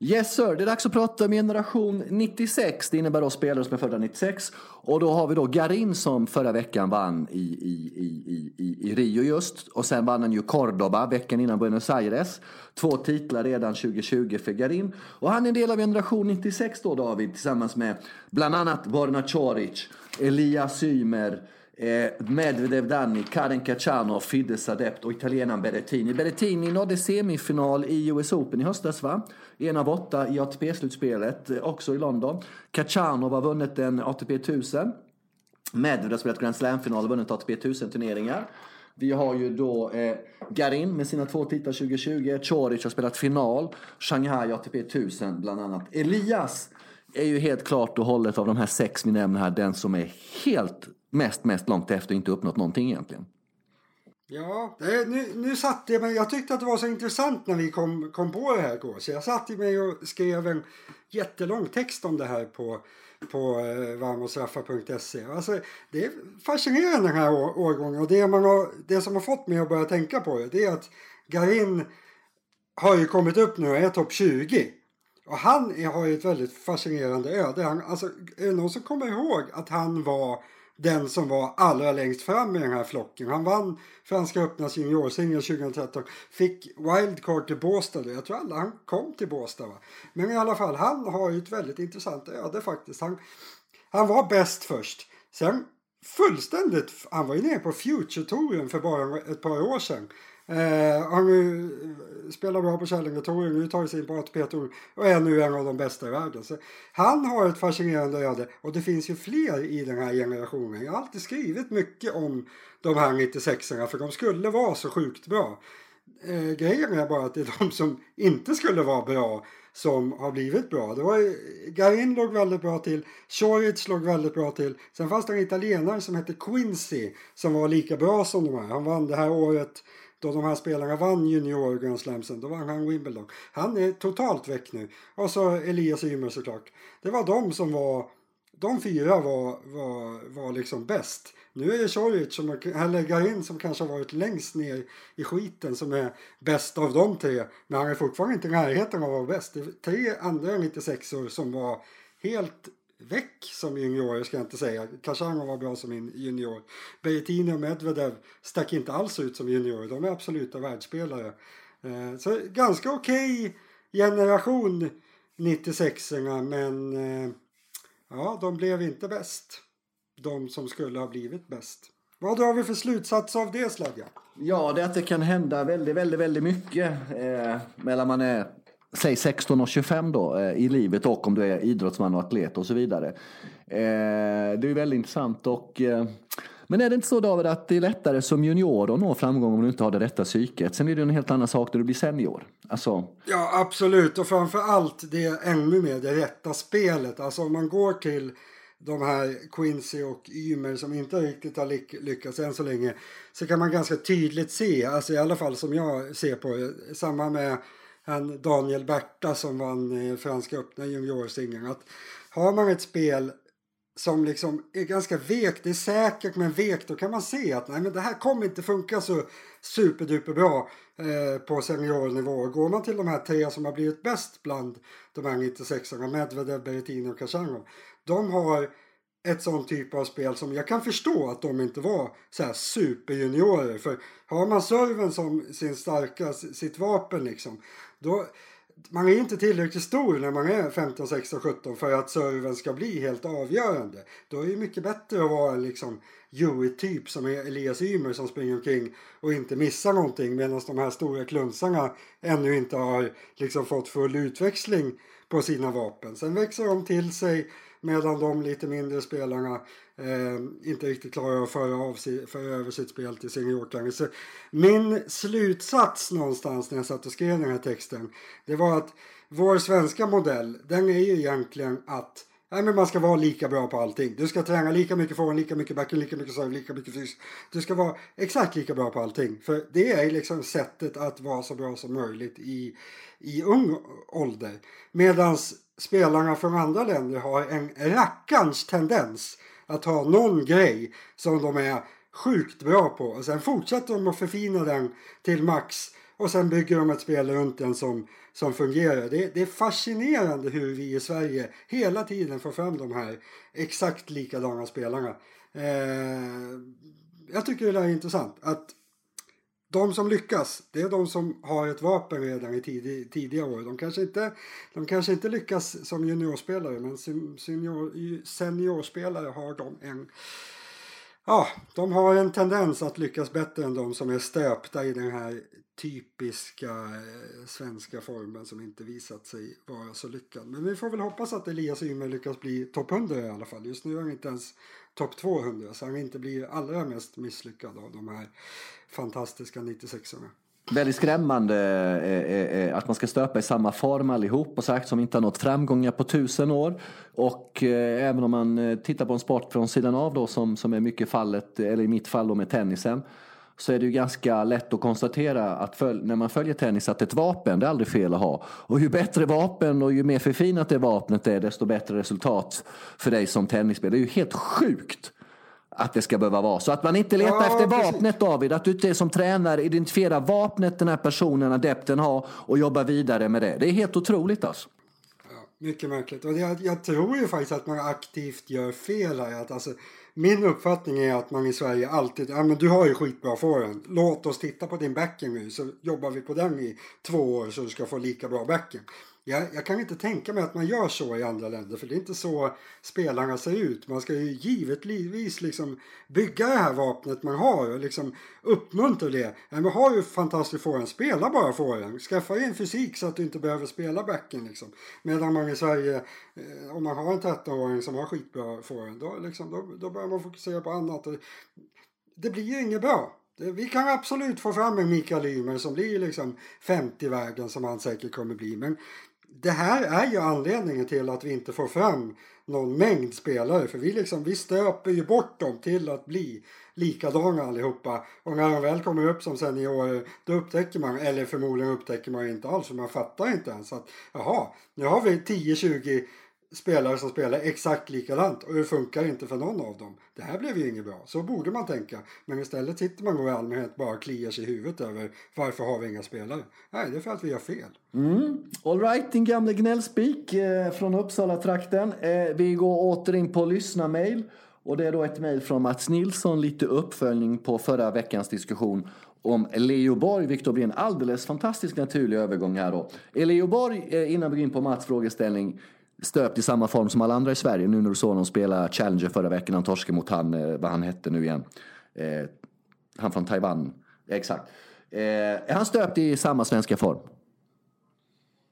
Yes sir, det är dags att prata om generation 96. Det innebär då spelare som är födda 96. Och då har vi då Garin som förra veckan vann i, i, i, i, i Rio just. Och sen vann han ju Cordoba veckan innan Buenos Aires. Två titlar redan 2020 för Garin. Och han är en del av generation 96 då David tillsammans med bland annat Borna Coric, Elias Ymer, Eh, Medvedev Danny, Karen Cacciano, Fides Adept och italienaren Berrettini. Berrettini nådde semifinal i US Open i höstas va? En av åtta i ATP-slutspelet, eh, också i London. Cacciano har vunnit en ATP 1000. Medvedev har spelat Grand Slam-final och vunnit ATP 1000-turneringar. Vi har ju då eh, Garin med sina två titlar 2020. Choric har spelat final. Shanghai ATP 1000 bland annat. Elias är ju helt klart och hållet av de här sex vi nämner här den som är helt mest, mest långt efter och inte uppnått någonting egentligen. Ja, det, nu, nu satt jag mig, jag tyckte att det var så intressant när vi kom, kom på det här igår. Så jag satt mig och skrev en jättelång text om det här på, på eh, varmosraffa.se. Alltså, det är fascinerande den här år, årgången och det, man har, det som har fått mig att börja tänka på det, det är att Garin har ju kommit upp nu och är topp 20. Och han har ju ett väldigt fascinerande öde. Han, alltså, är det någon som kommer ihåg att han var den som var allra längst fram i den här flocken. Han vann Franska öppna juniorsingel 2013. Fick wildcard till Båstad. Jag tror alla han kom till Båstad. Va? Men i alla fall, han har ju ett väldigt intressant öde faktiskt. Han, han var bäst först. Sen fullständigt, han var ju nere på Future-touren för bara ett par år sedan. Eh, han eh, spelar bra på Källingetouren, nu tar sig in på ATP-touren och är nu en av de bästa i världen. Så han har ett fascinerande öde och det finns ju fler i den här generationen. Jag har alltid skrivit mycket om de här 96orna för de skulle vara så sjukt bra. Eh, grejen är bara att det är de som inte skulle vara bra som har blivit bra. Det var Garin låg väldigt bra till, Choric låg väldigt bra till. Sen fanns det en italienare som hette Quincy som var lika bra som de här. Han vann det här året då de här spelarna vann junior Grand Slamsen, då vann han Wimbledon. Han är totalt väck nu. Och så Elias Ymer såklart. Det var de som var, de fyra var, var, var liksom bäst. Nu är det Choric, som, lägger in som kanske har varit längst ner i skiten som är bäst av de tre. Men han är fortfarande inte i närheten av att vara bäst. Det är tre andra 96 år som var helt väck som juniorer ska jag inte säga. Kachanov var bra som junior. Berrettini och Medvedev stack inte alls ut som juniorer. De är absoluta världsspelare. Eh, så ganska okej okay generation 96orna men eh, ja, de blev inte bäst. de som skulle ha blivit bäst. Vad drar vi för slutsats av det Sladja? Ja, det är att det kan hända väldigt, väldigt, väldigt mycket eh, mellan man är säg 16 och 25 då eh, i livet och om du är idrottsman och atlet och så vidare. Eh, det är väldigt intressant och eh, men är det inte så David att det är lättare som junior att nå framgång om du inte har det rätta psyket? Sen är det en helt annan sak när du blir senior. Alltså... Ja absolut och framför allt det ännu mer det rätta spelet. Alltså om man går till de här Quincy och Ymer som inte riktigt har lyckats än så länge så kan man ganska tydligt se, alltså i alla fall som jag ser på det, samma med han Daniel Berta som vann eh, Franska öppna juniorsingeln, att har man ett spel som liksom är ganska vekt, det är säkert men vekt, då kan man se att nej men det här kommer inte funka så superduper bra eh, på seniornivå. Går man till de här tre som har blivit bäst bland de här 96orna, Medvedev, Berrettini och Khachanov, de har ett sånt typ av spel som jag kan förstå att de inte var så här superjuniorer. För har man serven som sin starka, sitt vapen liksom, då man är inte tillräckligt stor när man är 15, 16, 17 för att serven ska bli helt avgörande. Då är det mycket bättre att vara en liksom Hewitt-typ som är Elias Ymer som springer omkring och inte missar någonting medan de här stora klunsarna ännu inte har liksom fått full utväxling på sina vapen. Sen växer de till sig medan de lite mindre spelarna eh, inte riktigt klarar att föra, av si, föra över sitt spel till seniorklanger. Så min slutsats någonstans när jag satt och skrev den här texten det var att vår svenska modell den är ju egentligen att Nej, men man ska vara lika bra på allting. Du ska träna lika mycket forehand, lika mycket backhand, lika mycket serve, lika mycket fys. Du ska vara exakt lika bra på allting. För det är liksom sättet att vara så bra som möjligt i, i ung ålder. Medans spelarna från andra länder har en rackarns tendens att ha någon grej som de är sjukt bra på. Och sen fortsätter de att förfina den till max och sen bygger de ett spel runt den som, som fungerar. Det, det är fascinerande hur vi i Sverige hela tiden får fram de här exakt likadana spelarna. Eh, jag tycker det är intressant att de som lyckas, det är de som har ett vapen redan i tidig, tidiga år. De kanske, inte, de kanske inte lyckas som juniorspelare men senior, seniorspelare har de en Ja, de har en tendens att lyckas bättre än de som är stöpta i den här typiska eh, svenska formen som inte visat sig vara så lyckad. Men vi får väl hoppas att Elias Ymer lyckas bli topp 100 i alla fall. Just nu är han inte ens topp 200 så han inte blir allra mest misslyckad av de här fantastiska 96orna. Väldigt skrämmande eh, eh, eh, att man ska stöpa i samma form allihop och sagt som inte har nått framgångar på tusen år. Och eh, även om man eh, tittar på en sport från sidan av då som, som är mycket fallet, eller i mitt fall då med tennisen så är det ju ganska lätt att konstatera att när man följer tennis att ett vapen, det är aldrig fel att ha. Och ju bättre vapen och ju mer förfinat det vapnet är, desto bättre resultat för dig som tennisspelare. Det är ju helt sjukt att det ska behöva vara så. Att man inte letar ja, efter precis. vapnet David, att du inte som tränare identifierar vapnet den här personen, adepten har och jobbar vidare med det. Det är helt otroligt alltså. Ja, mycket märkligt. Och jag, jag tror ju faktiskt att man aktivt gör fel här. Att alltså, min uppfattning är att man i Sverige alltid, ja men du har ju skitbra forehand. Låt oss titta på din backing nu så jobbar vi på den i två år så du ska få lika bra backing. Jag, jag, kan inte tänka mig att man gör så i andra länder för det är inte så spelarna ser ut. Man ska ju givetvis liksom bygga det här vapnet man har och liksom uppmuntra det. Men man har ju fantastiskt forehand, spela bara forehand. Skaffa en fysik så att du inte behöver spela backen liksom. Medan man i Sverige, eh, om man har en 13-åring som har skitbra forehand, då, liksom, då, då börjar man fokusera på annat. Det blir ju inget bra. Vi kan absolut få fram en Mikael Ymer som blir liksom 50-vägen som han säkert kommer bli. Men det här är ju anledningen till att vi inte får fram någon mängd spelare. För vi, liksom, vi stöper ju bort dem till att bli likadana allihopa. Och när de väl kommer upp som seniorer då upptäcker man, eller förmodligen upptäcker man inte alls för man fattar inte ens att jaha, nu har vi 10-20 spelare som spelar exakt likadant och det funkar inte för någon av dem. Det här blev ju inget bra. Så borde man tänka. Men istället sitter man och i allmänhet bara kliar sig i huvudet över varför har vi inga spelare? Nej, det är för att vi har fel. Mm. All right, din gamle gnällspik eh, från Uppsala-trakten. Eh, vi går åter in på lyssna-mail. Och det är då ett mejl från Mats Nilsson, lite uppföljning på förra veckans diskussion om Leo Borg, vilket då blir en alldeles fantastisk naturlig övergång här då. Eh, Leo Borg, eh, innan vi går in på Mats frågeställning, stöpt i samma form som alla andra i Sverige. Nu när du såg honom spela Challenger förra veckan, han torskade mot han, eh, vad han hette nu igen. Eh, han från Taiwan. Exakt. Eh, är han stöpt i samma svenska form?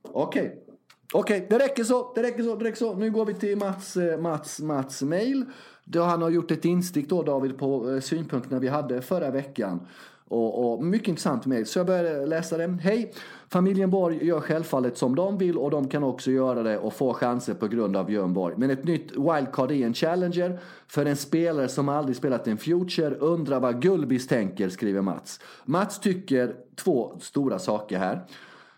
Okej. Okay. Okej, okay, det räcker så. Det räcker så. Det räcker så. Nu går vi till Mats, eh, Mats, Mats mail. Då han har gjort ett instick då David på eh, synpunkterna vi hade förra veckan. Och, och, mycket intressant mejl. Så jag började läsa det. Hej! Familjen Borg gör självfallet som de vill och de kan också göra det och få chanser på grund av Björn Borg. Men ett nytt wildcard är en challenger för en spelare som aldrig spelat en future undrar vad Gullbis tänker, skriver Mats. Mats tycker två stora saker här.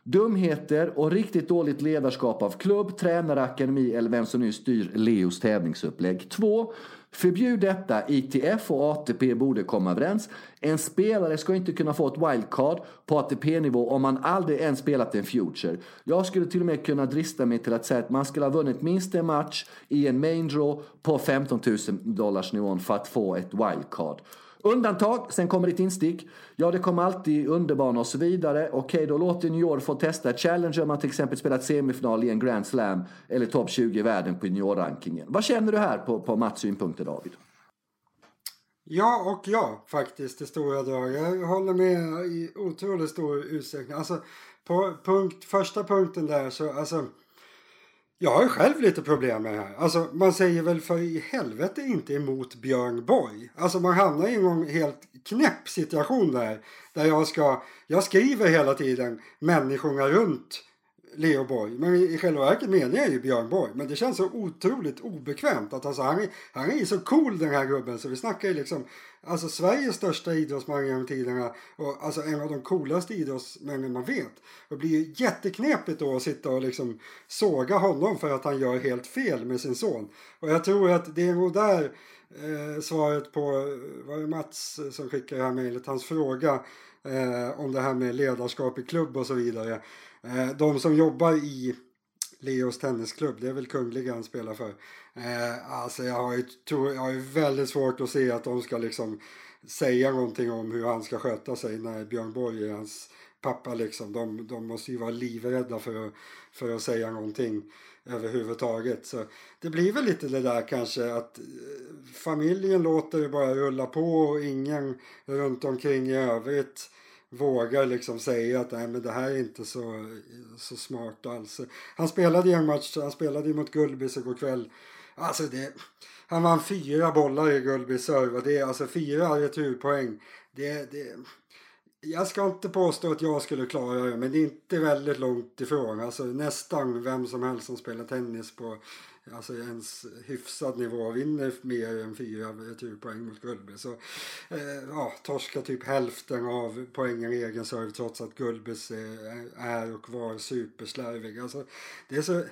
Dumheter och riktigt dåligt ledarskap av klubb, tränare, akademi eller vem som nu styr Leos tävlingsupplägg. Två. Förbjud detta. ITF och ATP borde komma överens. En spelare ska inte kunna få ett wildcard på ATP-nivå om man aldrig ens spelat en future. Jag skulle till och med kunna drista mig till att säga att man skulle ha vunnit minst en match i en main draw på 15 000 dollars nivån för att få ett wildcard. Undantag, sen kommer ett instick. Ja, det kommer alltid underbana och så vidare. Okej, då låter New York få testa Challenger om man till exempel spelat semifinal i en Grand Slam eller topp 20 i världen på juniorrankingen. Vad känner du här på, på Mats synpunkter, David? Ja och ja, faktiskt i stora drag. Jag håller med i otroligt stor utsträckning. Alltså, på punkt, första punkten där så, alltså jag har själv lite problem med det här. Alltså man säger väl för i helvete inte emot Björn Borg. Alltså man hamnar i en helt knäpp situation där. Där jag ska, jag skriver hela tiden människorna runt Leo Borg. Men i själva verket menar jag ju Björn Borg. Men det känns så otroligt obekvämt. Att alltså, han, är, han är så cool den här gubben. Så vi snackar ju liksom alltså Sveriges största idrottsman genom tiderna. Och alltså en av de coolaste idrottsmännen man vet. Det blir ju jätteknepigt då att sitta och liksom såga honom för att han gör helt fel med sin son. Och jag tror att det är nog där eh, svaret på, eh, var det Mats som skickade det här mejlet, hans fråga eh, om det här med ledarskap i klubb och så vidare. Eh, de som jobbar i Leos tennisklubb, det är väl Kungliga han spelar för. Eh, alltså jag har ju jag har ju väldigt svårt att se att de ska liksom säga någonting om hur han ska sköta sig när Björn Borg är hans pappa liksom. De, de måste ju vara livrädda för att, för att säga någonting överhuvudtaget. Så det blir väl lite det där kanske att eh, familjen låter det bara rulla på och ingen runt omkring i övrigt vågar liksom säga att Nej, men det här är inte så, så smart alls. Han spelade ju en match, han spelade ju mot Gullbys igår kväll. Alltså det, han vann fyra bollar i Gullbys serve och det är alltså fyra returpoäng. Det, det, jag ska inte påstå att jag skulle klara det men det är inte väldigt långt ifrån. Alltså nästan vem som helst som spelar tennis på alltså ens hyfsad nivå vinner mer än fyra returpoäng mot Gullby. Så eh, ja, torskar typ hälften av poängen i egen serve trots att Gullbys är och var superslarvig. Alltså, det är så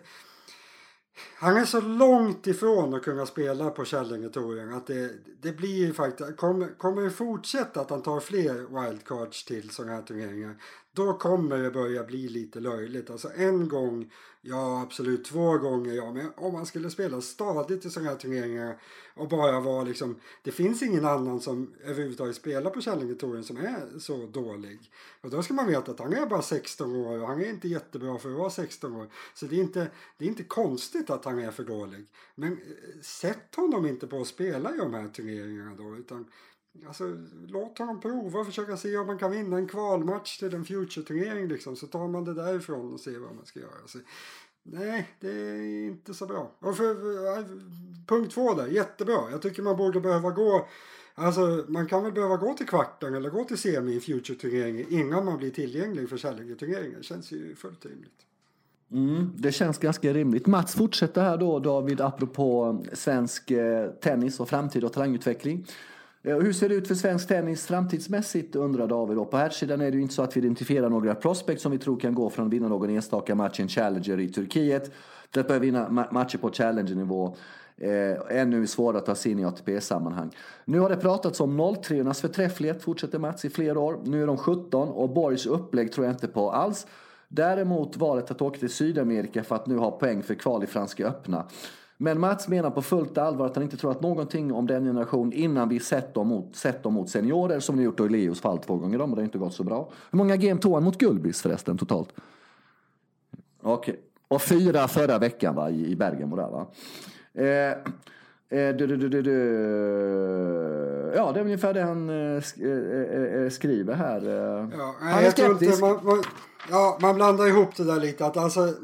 han är så långt ifrån att kunna spela på Källingetouren att det, det blir faktiskt, kommer, kommer det fortsätta att han tar fler wildcards till sådana här turneringar då kommer det börja bli lite löjligt. Alltså en gång, ja absolut två gånger, ja men om man skulle spela stadigt i sådana här turneringar och bara vara liksom, det finns ingen annan som överhuvudtaget spelar på Källingetouren som är så dålig. Och då ska man veta att han är bara 16 år och han är inte jättebra för att vara 16 år. Så det är inte, det är inte konstigt att han är för dålig. Men eh, sätt honom inte på att spela i de här turneringarna då utan Alltså, låt honom prova och försöka se om man kan vinna en kvalmatch till en future-turnering liksom. Så tar man det därifrån och ser vad man ska göra. Så, nej, det är inte så bra. Och för, eh, punkt två där, jättebra. Jag tycker man borde behöva gå Alltså man kan väl behöva gå till kvarten eller gå till semi i future-turneringen innan man blir tillgänglig för Challenger-turneringen. Känns ju fullt rimligt. Mm, det känns ganska rimligt. Mats fortsätter här då David apropå svensk eh, tennis och framtid och talangutveckling. Eh, hur ser det ut för svensk tennis framtidsmässigt undrar David. Och på här sidan är det ju inte så att vi identifierar några prospects som vi tror kan gå från att vinna någon enstaka match i en Challenger i Turkiet till att börja vinna matcher på Challenger-nivå. Eh, ännu svårare att ta sig in i ATP-sammanhang. Nu har det pratats om 03 ornas förträfflighet, fortsätter Mats, i flera år. Nu är de 17 och Borgs upplägg tror jag inte på alls. Däremot valet att åka till Sydamerika för att nu ha poäng för kval i Franska öppna. Men Mats menar på fullt allvar att han inte tror att någonting om den generation innan vi sett dem mot, sett dem mot seniorer som ni gjort i Leos fall två gånger om och det har inte gått så bra. Hur många game tog han mot Gullbys förresten totalt? Okej. Okay. Och fyra förra veckan va, i, i Bergamo där va. Eh, eh, du, du, du. Ja, det är ungefär det han eh, eh, eh, skriver här. Ja, han är skeptisk. man, man, ja, man blandar ihop det där lite. Att alltså,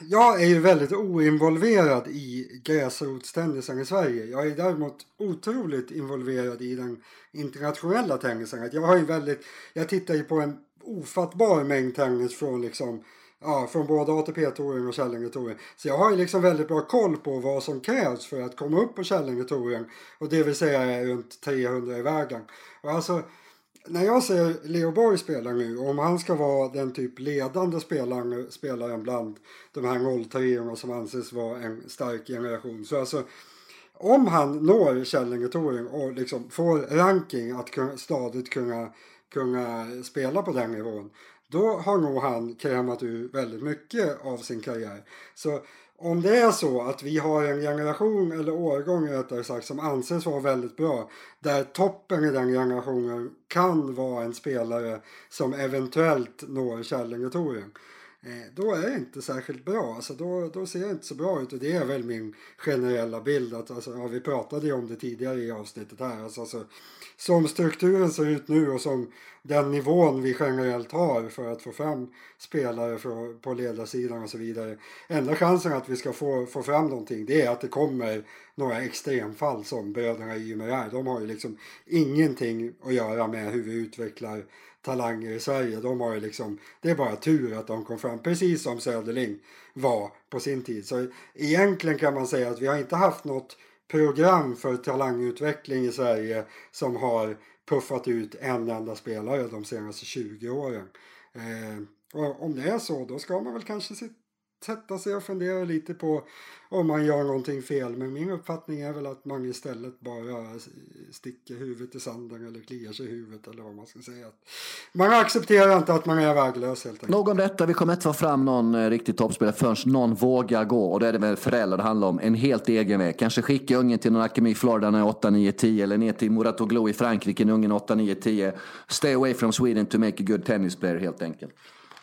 jag är ju väldigt oinvolverad i gräsrotstennisen i Sverige. Jag är däremot otroligt involverad i den internationella tennisen. Jag, har ju väldigt, jag tittar ju på en ofattbar mängd tennis från liksom Ja, från både ATP-touren och Källingetouren. Så jag har ju liksom väldigt bra koll på vad som krävs för att komma upp på Källingetouren. Och det vill säga runt 300 i vägen. Och alltså, när jag ser Leo Borg spela nu, om han ska vara den typ ledande spelaren, spelaren bland de här 03 som anses vara en stark generation. Så alltså, om han når Källingetouren och liksom får ranking att stadigt kunna, kunna spela på den nivån. Då har nog han krämat ur väldigt mycket av sin karriär. Så om det är så att vi har en generation, eller årgång rättare sagt, som anses vara väldigt bra. Där toppen i den generationen kan vara en spelare som eventuellt når Källingetouren. Eh, då är det inte särskilt bra. Alltså då, då ser det inte så bra ut och det är väl min generella bild. Att, alltså, ja, vi pratade ju om det tidigare i avsnittet här. Alltså, alltså, som strukturen ser ut nu och som den nivån vi generellt har för att få fram spelare för, på ledarsidan och så vidare. Enda chansen att vi ska få, få fram någonting det är att det kommer några extremfall som bröderna Ymer är. De har ju liksom ingenting att göra med hur vi utvecklar talanger i Sverige. De har ju liksom, det är bara tur att de kom fram, precis som Söderling var på sin tid. Så egentligen kan man säga att vi har inte haft något program för talangutveckling i Sverige som har puffat ut en enda spelare de senaste 20 åren. Eh, och om det är så, då ska man väl kanske sätta sig och fundera lite på om man gör någonting fel. Men min uppfattning är väl att man istället bara sticker huvudet i sanden eller kliar sig i huvudet eller vad man ska säga. Man accepterar inte att man är värdelös helt enkelt. Nog om detta, vi kommer inte få fram någon eh, riktig toppspelare förrän någon vågar gå. Och då är det väl föräldrar det handlar om. En helt egen väg. Kanske skicka ungen till någon akademi i Florida när 8, 9, 10. Eller ner till Muratoglu i Frankrike när ungen är 8, 9, 10. Stay away from Sweden to make a good tennis player helt enkelt.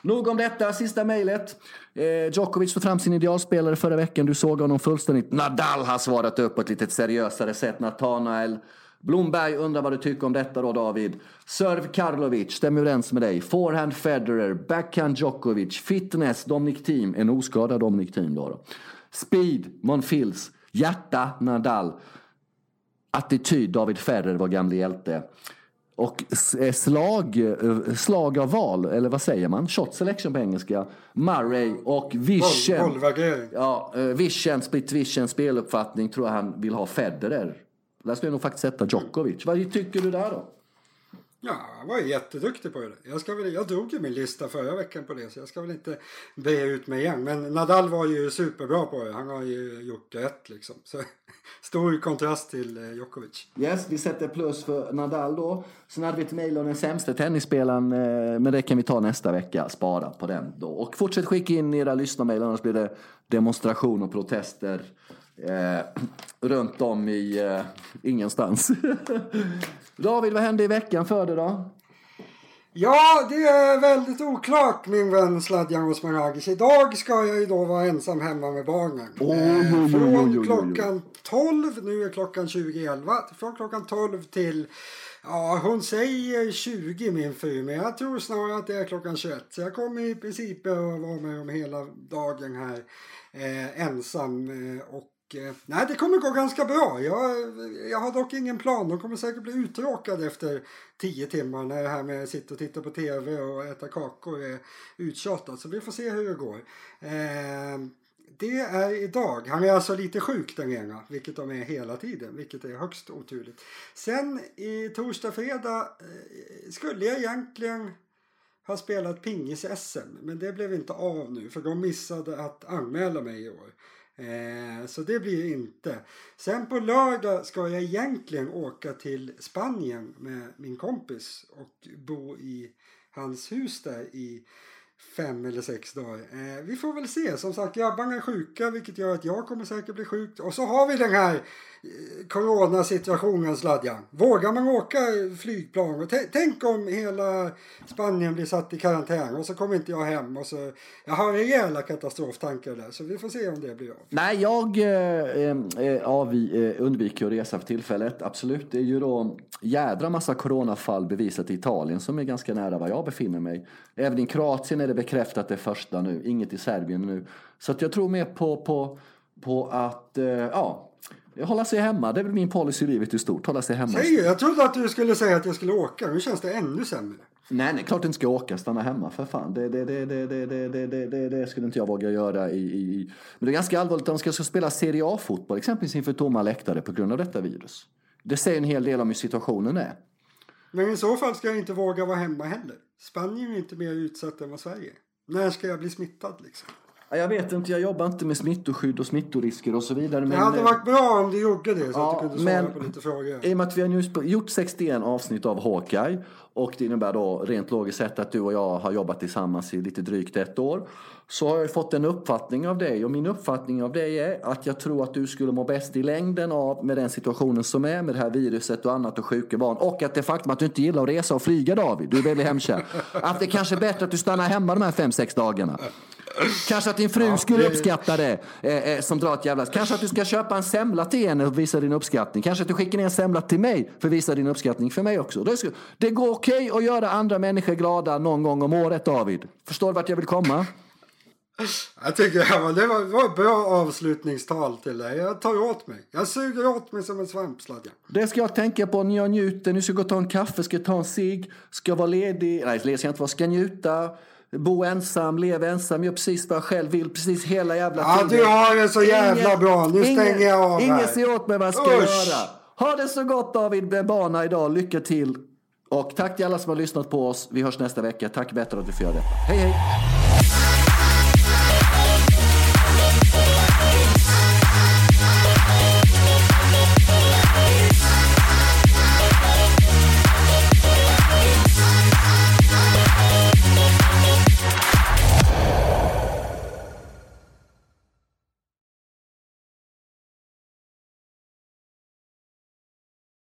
Nog om detta, sista mejlet. Eh, Djokovic tog fram sin idealspelare förra veckan. Du såg honom fullständigt. Nadal har svarat upp på ett lite seriösare sätt. Nathanael Blomberg undrar vad du tycker om detta då David. Serv Karlovic, stämmer överens med dig. Forehand Federer, backhand Djokovic, fitness Dominic Thiem, en oskadad Dominic Thiem då. då. Speed, Monfils, hjärta Nadal. Attityd David Ferrer, vår gamle hjälte. Och eh, slag, eh, slag av val, eller vad säger man? Shot selection på engelska. Murray och Vision. Boll- bollvärdering. Ja, eh, Vision, split vision, speluppfattning tror jag han vill ha Federer. Där skulle jag nog faktiskt sätta Djokovic. Vad tycker du där då? Ja, han var ju jätteduktig på det. Jag, ska väl, jag drog ju min lista förra veckan på det så jag ska väl inte be ut mig igen. Men Nadal var ju superbra på det. Han har ju gjort rätt liksom. Så, [laughs] stor kontrast till eh, Djokovic. Yes, vi sätter plus för Nadal då. Sen hade vi ett mejl om den sämsta tennisspelaren, eh, men det kan vi ta nästa vecka. Spara på den då. Och fortsätt skicka in era lyssnarmejl, annars blir det demonstration och protester eh, [clears throat] runt om i eh, ingenstans. [laughs] David, vad hände i veckan för dig då? Ja, det är väldigt oklart min vän Sladjan Osmanagic. Idag ska jag ju då vara ensam hemma med barnen. Oj, Eh, oj, oj, oj, oj, Från oj. klockan 12, nu är klockan 20.11, från klockan 12 till Ja, hon säger 20 min fru, men jag tror snarare att det är klockan 21. Så jag kommer i princip att vara med om hela dagen här eh, ensam. Eh, och Eh, nej, det kommer gå ganska bra. Jag, jag har dock ingen plan. De kommer säkert bli uttråkade efter tio timmar när det här med att sitta och titta på tv och äta kakor är uttjatat. Så vi får se hur det går. Eh, det är idag. Han är alltså lite sjuk den ena, vilket de är hela tiden, vilket är högst oturligt. Sen i torsdag, fredag eh, skulle jag egentligen ha spelat pingis-SM, men det blev inte av nu för de missade att anmäla mig i år. Eh, så det blir inte. Sen på lördag ska jag egentligen åka till Spanien med min kompis och bo i hans hus där i fem eller sex dagar. Eh, vi får väl se. Som sagt, grabbarna är sjuka vilket gör att jag kommer säkert bli sjuk. Och så har vi den här coronasituationen Sladjan. Vågar man åka flygplan? Och tänk om hela Spanien blir satt i karantän och så kommer inte jag hem. Och så, jag har rejäla katastroftankar där så vi får se om det blir av. Nej, jag eh, eh, eh avvi, eh, undviker att resa för tillfället. Absolut. Det är ju då jädra massa coronafall bevisat i Italien som är ganska nära var jag befinner mig. Även i Kroatien är det bekräftat det första nu, inget i Serbien nu. Så att jag tror mer på, på, på att, eh, ja, hålla sig hemma. Det är väl min policy i livet i stort, hålla sig hemma. Säg, jag trodde att du skulle säga att jag skulle åka, nu känns det ännu sämre. Nej, nej, klart du inte ska åka, stanna hemma för fan. Det, det, det, det, det, det, det, det, det skulle inte jag våga göra i, i... Men det är ganska allvarligt om de ska spela Serie A-fotboll, exempelvis inför tomma läktare på grund av detta virus. Det säger en hel del om hur situationen är. Men i så fall ska jag inte våga vara hemma heller. Spanien är inte mer utsatt än vad Sverige är. När ska jag bli smittad liksom? Jag vet inte, jag jobbar inte med smittskydd och smittorisker och så vidare. Men... Det hade varit bra om du gjorde det så ja, att du kunde svara på lite frågor. I och med att vi har nu gjort 61 avsnitt av Hawkeye och det innebär då rent logiskt sett att du och jag har jobbat tillsammans i lite drygt ett år. Så har jag fått en uppfattning av dig och min uppfattning av dig är att jag tror att du skulle må bäst i längden av med den situationen som är med det här viruset och annat och sjuka barn. Och att det faktum att du inte gillar att resa och flyga David, du är väldigt hemkär. [laughs] Att det kanske är bättre att du stannar hemma de här fem, sex dagarna. Kanske att din fru ja, skulle det... uppskatta det eh, eh, som drar ett jävla... Kanske att du ska köpa en semla till henne och visa din uppskattning. Kanske att du skickar ner en semla till mig för att visa din uppskattning för mig också. Det, ska... det går okej okay att göra andra människor glada någon gång om året, David. Förstår du vart jag vill komma? Jag tycker det var, det var ett bra avslutningstal till dig. Jag tar åt mig. Jag suger åt mig som en svampsladga. Det ska jag tänka på när jag njuter. Nu ska jag gå och ta en kaffe, ska ta en cigg, ska vara ledig. Nej, ledig ska jag inte vara. Ska njuta bo ensam, leva ensam, gör precis vad jag själv vill, precis hela jävla tiden. Ja, du har det så jävla ingen, bra. Nu ingen, stänger jag av Ingen säger åt mig vad jag ska Usch. göra. Ha det så gott David med barna idag. Lycka till. Och tack till alla som har lyssnat på oss. Vi hörs nästa vecka. Tack bättre att du får göra detta. Hej hej!